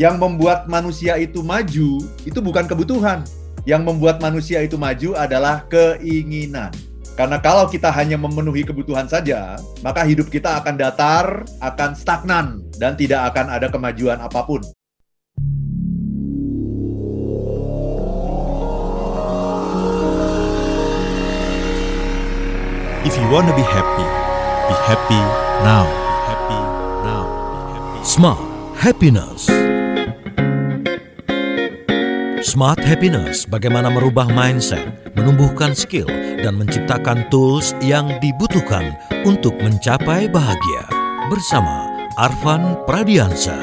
Yang membuat manusia itu maju itu bukan kebutuhan. Yang membuat manusia itu maju adalah keinginan. Karena kalau kita hanya memenuhi kebutuhan saja, maka hidup kita akan datar, akan stagnan, dan tidak akan ada kemajuan apa pun. If you want to be happy, be happy now. Be happy now. Be happy. Smart Happiness. Smart Happiness bagaimana merubah mindset, menumbuhkan skill, dan menciptakan tools yang dibutuhkan untuk mencapai bahagia. Bersama Arvan Pradiansa.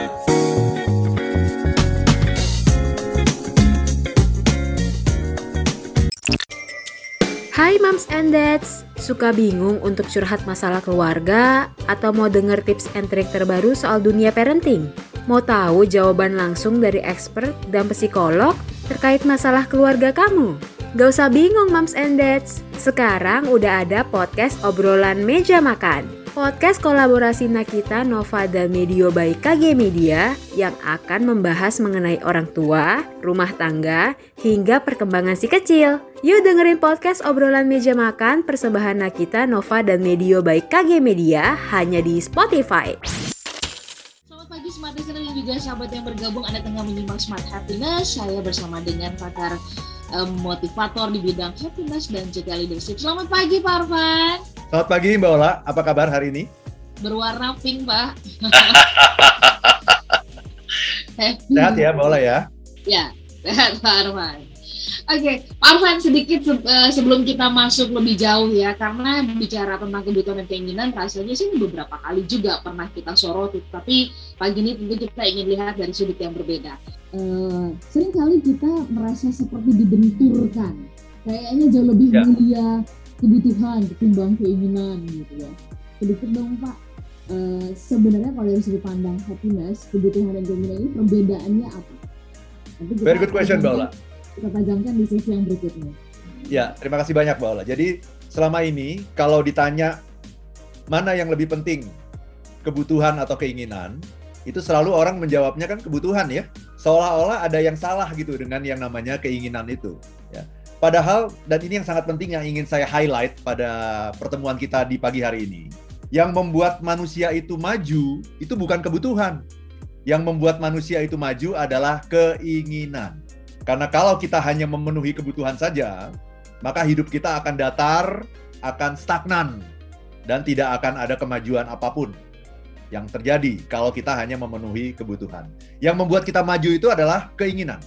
Hai Moms and Dads, suka bingung untuk curhat masalah keluarga atau mau denger tips and trik terbaru soal dunia parenting? Mau tahu jawaban langsung dari expert dan psikolog terkait masalah keluarga kamu? Gak usah bingung Moms and Dads, sekarang udah ada podcast obrolan meja makan. Podcast kolaborasi Nakita, Nova, dan Medio by KG Media yang akan membahas mengenai orang tua, rumah tangga, hingga perkembangan si kecil. Yuk dengerin podcast obrolan meja makan persembahan Nakita, Nova, dan Medio by KG Media hanya di Spotify. Pagi Smart Listener dan juga sahabat yang bergabung Anda tengah menyimak Smart Happiness Saya bersama dengan pakar um, motivator di bidang happiness dan juga leadership Selamat pagi Pak Arfan Selamat pagi Mbak Ola, apa kabar hari ini? Berwarna pink Pak. Sehat ya Mbak Ola ya? Ya, sehat Pak Arfan Oke, Pak Arfan sedikit se uh, sebelum kita masuk lebih jauh ya, karena bicara tentang kebutuhan dan keinginan, rasanya sih beberapa kali juga pernah kita soroti, tapi pagi ini tentu kita ingin lihat dari sudut yang berbeda. Uh, sering kali kita merasa seperti dibenturkan, kayaknya jauh lebih Ya. mulia kebutuhan ketimbang keinginan gitu ya. Sedikit dong Pak, uh, sebenarnya kalau dari sudut pandang happiness, kebutuhan dan keinginan ini perbedaannya apa? Very good question tajamkan- Kita tajamkan di sesi yang berikutnya. Ya, terima kasih banyak Mbak Ola. Jadi selama ini kalau ditanya mana yang lebih penting, kebutuhan atau keinginan, itu selalu orang menjawabnya kan kebutuhan ya. Seolah-olah ada yang salah gitu dengan yang namanya keinginan itu. Ya. Padahal, dan ini yang sangat penting yang ingin saya highlight pada pertemuan kita di pagi hari ini, yang membuat manusia itu maju itu bukan kebutuhan. Yang membuat manusia itu maju adalah keinginan. Karena kalau kita hanya memenuhi kebutuhan saja, maka hidup kita akan datar, akan stagnan, dan tidak akan ada kemajuan apa pun yang terjadi kalau kita hanya memenuhi kebutuhan. Yang membuat kita maju itu adalah keinginan,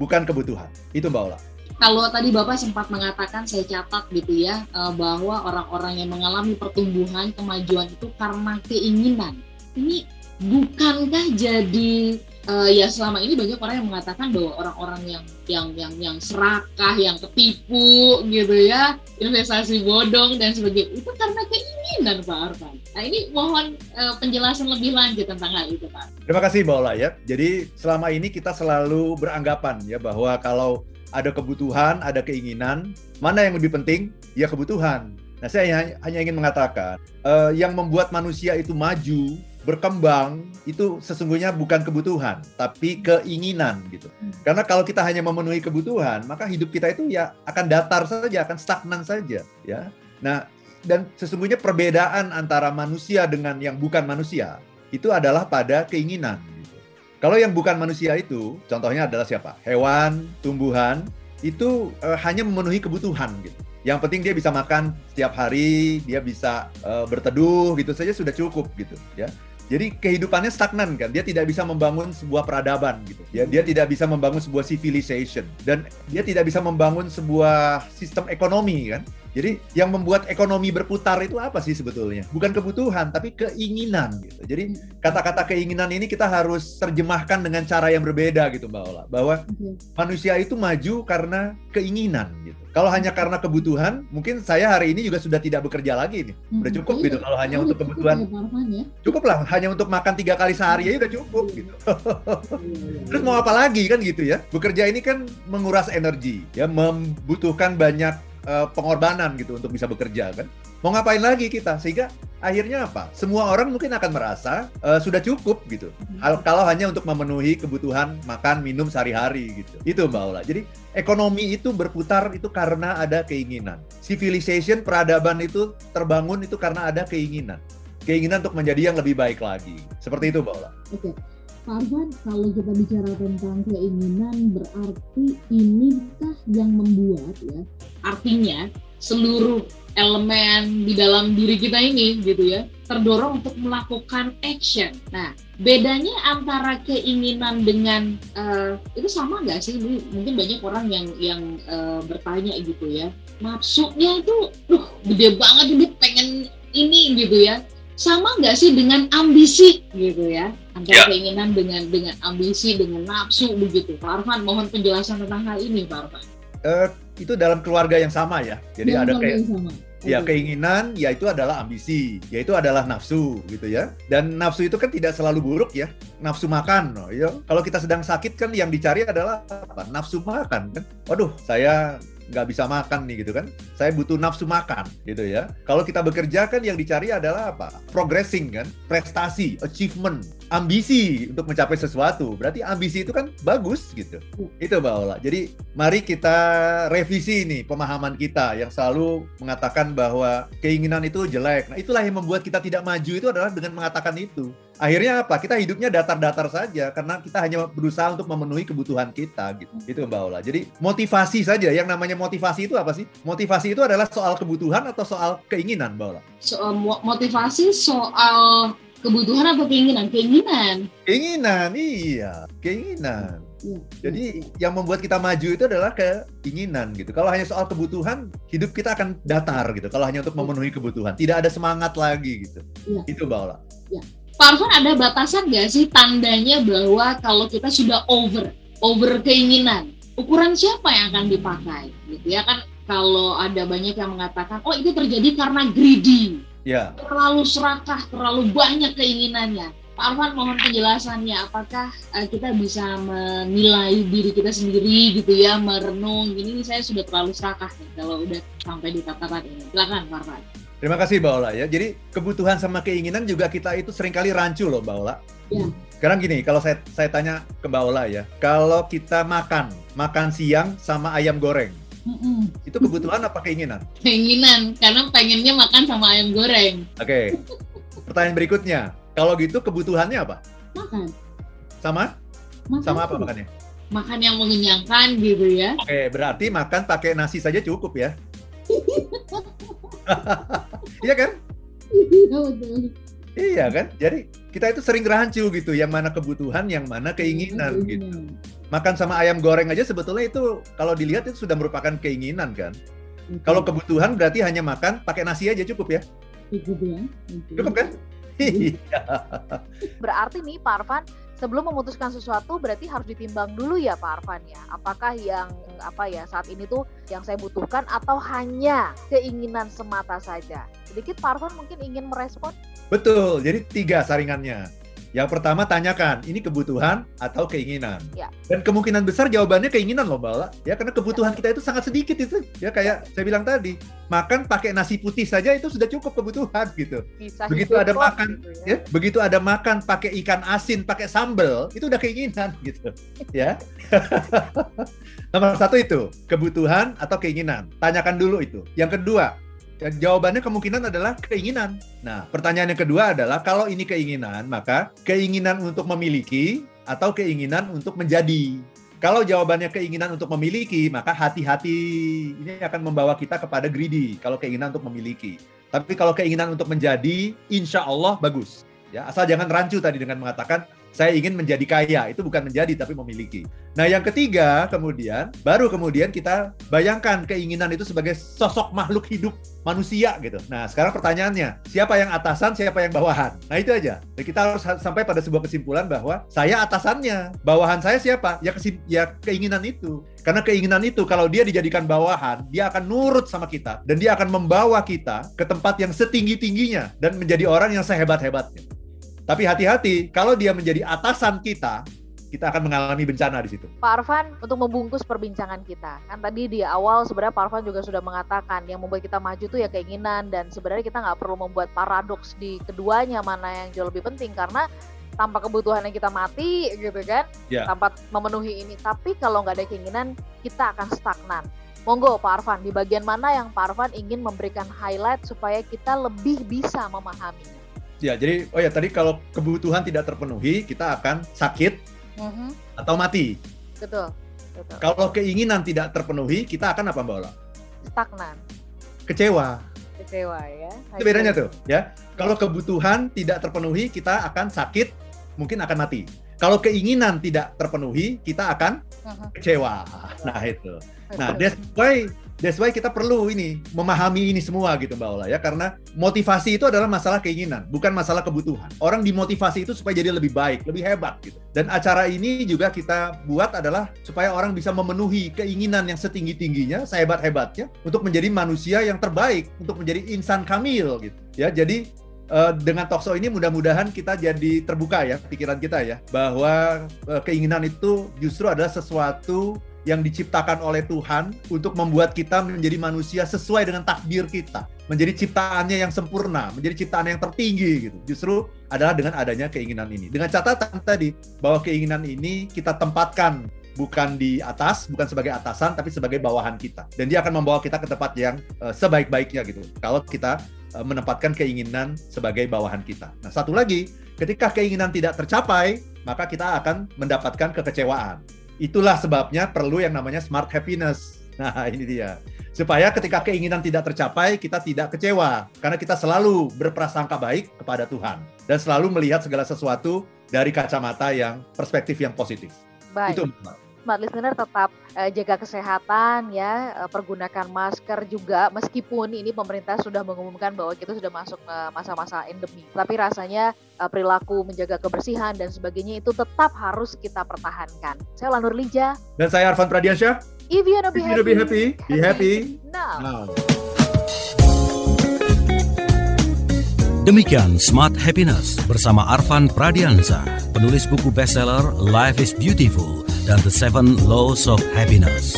bukan kebutuhan. Itu Mbak Ola. Kalau tadi Bapak sempat mengatakan saya catat gitu ya eh, bahwa orang-orang yang mengalami pertumbuhan kemajuan itu karena keinginan. Ini bukankah jadi eh, ya selama ini banyak orang yang mengatakan bahwa orang-orang yang yang yang yang serakah, yang ketipu gitu ya, investasi bodong dan sebagainya itu karena keinginan Pak Arfan. Nah ini mohon eh, penjelasan lebih lanjut tentang hal itu Pak. Terima kasih Mbak Ola ya. Jadi selama ini kita selalu beranggapan ya bahwa kalau ada kebutuhan, ada keinginan, mana yang lebih penting? Ya kebutuhan. Nah saya hanya- ingin mengatakan eh, yang membuat manusia itu maju, berkembang itu sesungguhnya bukan kebutuhan, tapi keinginan gitu. Karena kalau kita hanya memenuhi kebutuhan, maka hidup kita itu ya akan datar saja, akan stagnan saja, ya. Nah, dan sesungguhnya perbedaan antara manusia dengan yang bukan manusia itu adalah pada keinginan. Gitu. Kalau yang bukan manusia itu, contohnya adalah siapa? Hewan, tumbuhan, itu eh, hanya memenuhi kebutuhan gitu. Yang penting dia bisa makan setiap hari, dia bisa eh, berteduh gitu saja sudah cukup gitu, ya. Jadi kehidupannya stagnan kan, dia tidak bisa membangun sebuah peradaban gitu. Ya, dia tidak bisa membangun sebuah civilization dan dia tidak bisa membangun sebuah sistem ekonomi kan. Jadi yang membuat ekonomi berputar itu apa sih sebetulnya? Bukan kebutuhan, tapi keinginan gitu. Jadi kata-kata keinginan ini kita harus terjemahkan dengan cara yang berbeda gitu Mbak Ola. Bahwa manusia itu maju karena keinginan gitu. Kalau hanya karena kebutuhan, mungkin saya hari ini juga sudah tidak bekerja lagi nih. Udah Hmm, cukup iya. gitu kalau hanya Oh, untuk kebutuhan. ya, ya. Cukup lah, hanya untuk makan tiga kali sehari aja udah cukup gitu. Terus mau apa lagi kan gitu ya? Bekerja ini kan menguras energi, ya membutuhkan banyak eh, pengorbanan gitu untuk bisa bekerja kan. Mau ngapain lagi kita? Sehingga akhirnya apa? Semua orang mungkin akan merasa uh, sudah cukup gitu. Hmm. Kalau hanya untuk memenuhi kebutuhan makan, minum sehari-hari gitu. Itu Mbak Ola. Jadi ekonomi itu berputar itu karena ada keinginan. Civilization, peradaban itu terbangun itu karena ada keinginan. Keinginan untuk menjadi yang lebih baik lagi. Seperti itu Mbak Ola. Oke. Arfan, kalau kita bicara tentang keinginan berarti inikah yang membuat ya artinya seluruh elemen di dalam diri kita ini gitu ya terdorong untuk melakukan action. Nah, bedanya antara keinginan dengan uh, itu sama nggak sih? Mungkin banyak orang yang yang uh, bertanya gitu ya. Nafsunya itu, duh, gede banget ini pengen ini gitu ya. Sama nggak sih dengan ambisi gitu ya? Antara ya. keinginan dengan dengan ambisi dengan nafsu begitu. Pak Arfan, mohon penjelasan tentang hal ini, Pak Arfan. Uh, itu dalam keluarga yang sama ya. Jadi Dalam ada kayak sama. Ya Oke. keinginan yaitu adalah ambisi, yaitu adalah nafsu gitu ya. Dan nafsu itu kan tidak selalu buruk ya. Nafsu makan, ya. Kalau kita sedang sakit kan yang dicari adalah apa? Nafsu makan kan. Waduh, saya nggak bisa makan nih gitu kan. Saya butuh nafsu makan gitu ya. Kalau kita bekerja kan yang dicari adalah apa? Progressing kan, prestasi, achievement, ambisi untuk mencapai sesuatu. Berarti ambisi itu kan bagus gitu. Itu Mbak Ola. Jadi mari kita revisi nih pemahaman kita yang selalu mengatakan bahwa keinginan itu jelek. Nah, itulah yang membuat kita tidak maju itu adalah dengan mengatakan itu. Akhirnya apa? Kita hidupnya datar-datar saja karena kita hanya berusaha untuk memenuhi kebutuhan kita gitu. Itu Mbak Ola. Jadi motivasi saja. Yang namanya motivasi itu apa sih? Motivasi itu adalah soal kebutuhan atau soal keinginan, Mbak Ola? Soal mo- motivasi soal kebutuhan atau keinginan? Keinginan. Keinginan, iya, keinginan. Iya. Jadi yang membuat kita maju itu adalah keinginan gitu. Kalau hanya soal kebutuhan, hidup kita akan datar gitu. Kalau hanya untuk memenuhi kebutuhan, tidak ada semangat lagi gitu. Iya. Itu Mbak Ola. Pak Arfan ada batasan nggak sih tandanya bahwa kalau kita sudah over, over keinginan, ukuran siapa yang akan dipakai? Gitu ya kan kalau ada banyak yang mengatakan, oh itu terjadi karena greedy, Ya, terlalu serakah, terlalu banyak keinginannya. Pak Arfan mohon penjelasannya, apakah eh, kita bisa menilai diri kita sendiri gitu ya, merenung, ini saya sudah terlalu serakah nih kalau udah sampai di tataran ini. Silakan Pak Arfan. Terima kasih Mbak Ola ya. Jadi kebutuhan sama keinginan juga kita itu sering kali rancu loh Mbak Ola. Iya. Sekarang gini, kalau saya saya tanya ke Mbak Ola ya, kalau kita makan, makan siang sama ayam goreng, Mm-mm. itu kebutuhan apa keinginan? Keinginan, karena pengennya makan sama ayam goreng. Oke. Pertanyaan berikutnya, kalau gitu kebutuhannya apa? Makan. Sama? makan Sama apa makannya? Makan yang mengenyangkan gitu ya. Oke, berarti makan pakai nasi saja cukup ya? Iya kan? Iya betul. Iya kan? Jadi kita itu sering rancu gitu, yang mana kebutuhan, yang mana keinginan gitu. Makan sama ayam goreng aja sebetulnya itu kalau dilihat itu sudah merupakan keinginan kan. Kalau kebutuhan berarti hanya makan pakai nasi aja cukup ya? cukup ya. Oke. Cukup kan? Iya. Berarti nih Pak Arfan, sebelum memutuskan sesuatu berarti harus ditimbang dulu ya Pak Arfan ya. Apakah yang apa ya saat ini tuh yang saya butuhkan atau hanya keinginan semata saja? Sedikit Pak Arfan mungkin ingin merespon. Betul. Jadi tiga saringannya. Yang pertama tanyakan, ini kebutuhan atau keinginan? Ya. Dan kemungkinan besar jawabannya keinginan loh, Mbak. Ya, karena kebutuhan kita itu sangat sedikit itu. Ya kayak saya bilang tadi, makan pakai nasi putih saja itu sudah cukup kebutuhan gitu. Bisa Begitu hidup ada kok, makan, gitu Ya, begitu ada makan pakai ikan asin, pakai sambal, itu udah keinginan gitu. Ya. Nomor satu itu, kebutuhan atau keinginan. Tanyakan dulu itu. Yang kedua, ya, jawabannya kemungkinan adalah keinginan. Nah, pertanyaan yang kedua adalah kalau ini keinginan, maka keinginan untuk memiliki atau keinginan untuk menjadi. Kalau jawabannya keinginan untuk memiliki, maka hati-hati ini akan membawa kita kepada greedy. Kalau keinginan untuk memiliki. Tapi kalau keinginan untuk menjadi, insya Allah bagus. Ya, asal jangan rancu tadi dengan mengatakan saya ingin menjadi kaya. Itu bukan menjadi tapi memiliki. Nah, yang ketiga kemudian baru kemudian kita bayangkan keinginan itu sebagai sosok makhluk hidup manusia gitu. Nah, sekarang pertanyaannya, siapa yang atasan, siapa yang bawahan? Nah, itu aja. Jadi kita harus ha- sampai pada sebuah kesimpulan bahwa saya atasannya, bawahan saya siapa? Ya ya keinginan itu. Karena keinginan itu kalau dia dijadikan bawahan, dia akan nurut sama kita dan dia akan membawa kita ke tempat yang setinggi-tingginya dan menjadi orang yang sehebat-hebatnya. Tapi hati-hati, kalau dia menjadi atasan kita, kita akan mengalami bencana di situ. Pak Arfan, untuk membungkus perbincangan kita, kan tadi di awal sebenarnya Pak Arfan juga sudah mengatakan yang membuat kita maju itu ya keinginan dan sebenarnya kita nggak perlu membuat paradoks di keduanya mana yang jauh lebih penting karena tanpa kebutuhan yang kita mati gitu kan, Ya. tanpa memenuhi ini. Tapi kalau nggak ada keinginan, kita akan stagnan. Monggo Pak Arfan, di bagian mana yang Pak Arfan ingin memberikan highlight supaya kita lebih bisa memahaminya? Ya, jadi oh ya tadi kalau kebutuhan tidak terpenuhi, kita akan sakit Mhm, atau mati. Betul, betul. Kalau keinginan tidak terpenuhi, kita akan apa Mbak Ola? Stagnan, Kecewa. kecewa ya. Itu bedanya tuh, ya. Kalau kebutuhan tidak terpenuhi, kita akan sakit, mungkin akan mati. Kalau keinginan tidak terpenuhi, kita akan Mhm, kecewa. Nah, itu. Nah, that's why that's why kita perlu ini memahami ini semua gitu Mbak Ola ya karena motivasi itu adalah masalah keinginan, bukan masalah kebutuhan. Orang dimotivasi itu supaya jadi lebih baik, lebih hebat gitu. Dan acara ini juga kita buat adalah supaya orang bisa memenuhi keinginan yang setinggi-tingginya, sehebat-hebatnya untuk menjadi manusia yang terbaik, untuk menjadi insan kamil gitu. Ya, jadi eh, dengan talkshow ini mudah-mudahan kita jadi terbuka ya pikiran kita ya bahwa eh, keinginan itu justru adalah sesuatu yang diciptakan oleh Tuhan untuk membuat kita menjadi manusia sesuai dengan takdir kita, menjadi ciptaannya yang sempurna, menjadi ciptaan yang tertinggi gitu. Justru adalah dengan adanya keinginan ini. Dengan catatan tadi bahwa keinginan ini kita tempatkan bukan di atas, bukan sebagai atasan, tapi sebagai bawahan kita. Dan dia akan membawa kita ke tempat yang eh, sebaik-baiknya gitu. Kalau kita eh, menempatkan keinginan sebagai bawahan kita. Nah, satu lagi, ketika keinginan tidak tercapai, maka kita akan mendapatkan kekecewaan. Itulah sebabnya perlu yang namanya smart happiness. Nah, ini dia. Supaya ketika keinginan tidak tercapai, kita tidak kecewa. Karena kita selalu berprasangka baik kepada Tuhan. Dan selalu melihat segala sesuatu dari kacamata yang perspektif yang positif. Baik. Itu smart listener tetap eh, jaga kesehatan ya, eh, pergunakan masker juga meskipun ini pemerintah sudah mengumumkan bahwa kita sudah masuk ke masa-masa endemi. Tapi rasanya eh, perilaku menjaga kebersihan dan sebagainya itu tetap harus kita pertahankan. Saya Lanur Lija. Dan saya Arvan Pradiansyah. If you wanna be happy, be happy, be happy. now. Now. Demikian Smart Happiness bersama Arvan Pradiansa, penulis buku bestseller Life is Beautiful dan The Seven Laws of Happiness.